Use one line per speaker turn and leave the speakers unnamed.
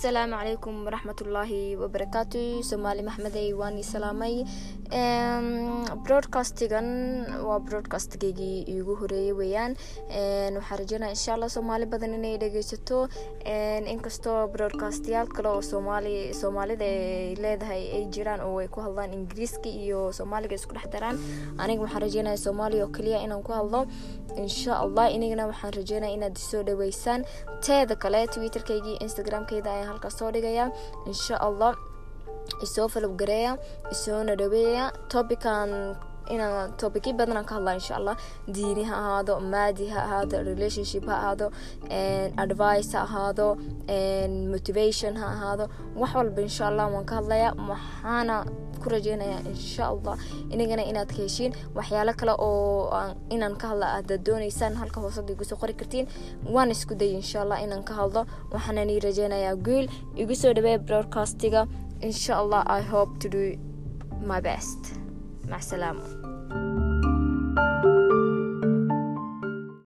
asalaamu calaykum waraxmatullaahi wabarakaatu soomaali maxmedey waani salaamay broadcastigan waa broadcastgeygii iigu horeeyay weeyaan waxaa rajeynaya insha allah soomaali badan inay dhegeysato inkastoo broadcastyaal kale oo soomaali soomaalida ay leedahay ay jiraan oo ay ku hadlaan ingiriiska iyo soomaaliga isku dhex daraan aniga waxaan rajeynaya soomaaliya oo kaliya inaan ku hadlo. Insha allah inagana waxaan rajeynaya inaad isoo dhaweysaan. Teeda kale twitterkaygii instagramkeyda halkaas soo dhigaya. Insha allah isoo falowgareeya isoona dhaweeya topican inaan tobicyo badanaan ka hadlaa insha allah diini ha ahaado maadi ha ahaado relationship ha ahaado advice ha ahaado motivation ha ahaado. Wax walba insha allah waan ka hadlaya waxaana ku rajeynaya insha allah inagana inaad ka heshiin waxyaalo kale oo inaan ka hadla aad dooneysaan halka hoosada igu soo qori kartiin. Waan isku day insha allah inaan ka hadlo. Waxaana nii rajeynayaa guul. Igu soo dhaweeya broadcastiga insha allah i hope to do my best مع السلامه